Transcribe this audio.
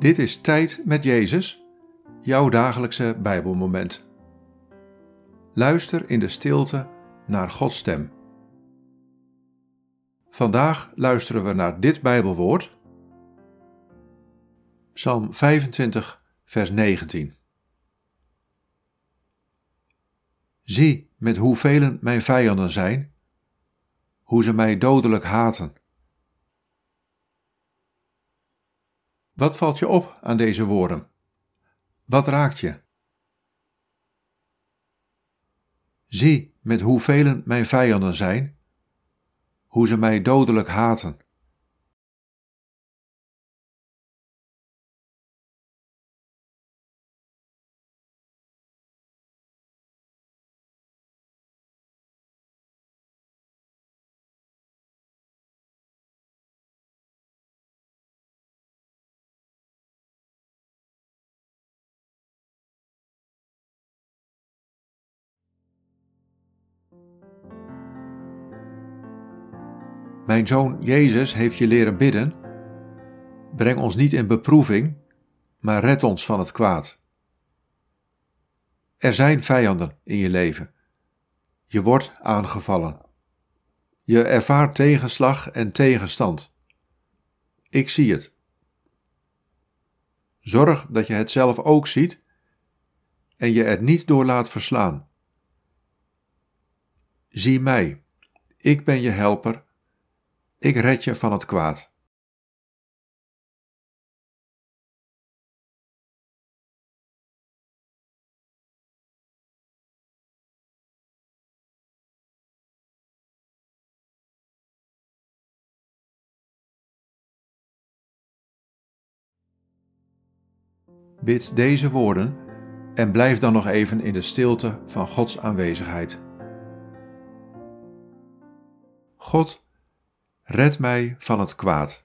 Dit is Tijd met Jezus, jouw dagelijkse Bijbelmoment. Luister in de stilte naar Gods stem. Vandaag luisteren we naar dit Bijbelwoord. Psalm 25, vers 19. Zie met hoeveel mijn vijanden zijn, hoe ze mij dodelijk haten. Wat valt je op aan deze woorden? Wat raakt je? Zie met hoeveel mijn vijanden zijn, hoe ze mij dodelijk haten. Mijn zoon Jezus heeft je leren bidden. Breng ons niet in beproeving, maar red ons van het kwaad. Er zijn vijanden in je leven. Je wordt aangevallen. Je ervaart tegenslag en tegenstand. Ik zie het. Zorg dat je het zelf ook ziet en je er niet door laat verslaan. Zie mij, ik ben je helper ik red je van het kwaad. Bid deze woorden en blijf dan nog even in de stilte van Gods aanwezigheid. God, Red mij van het kwaad.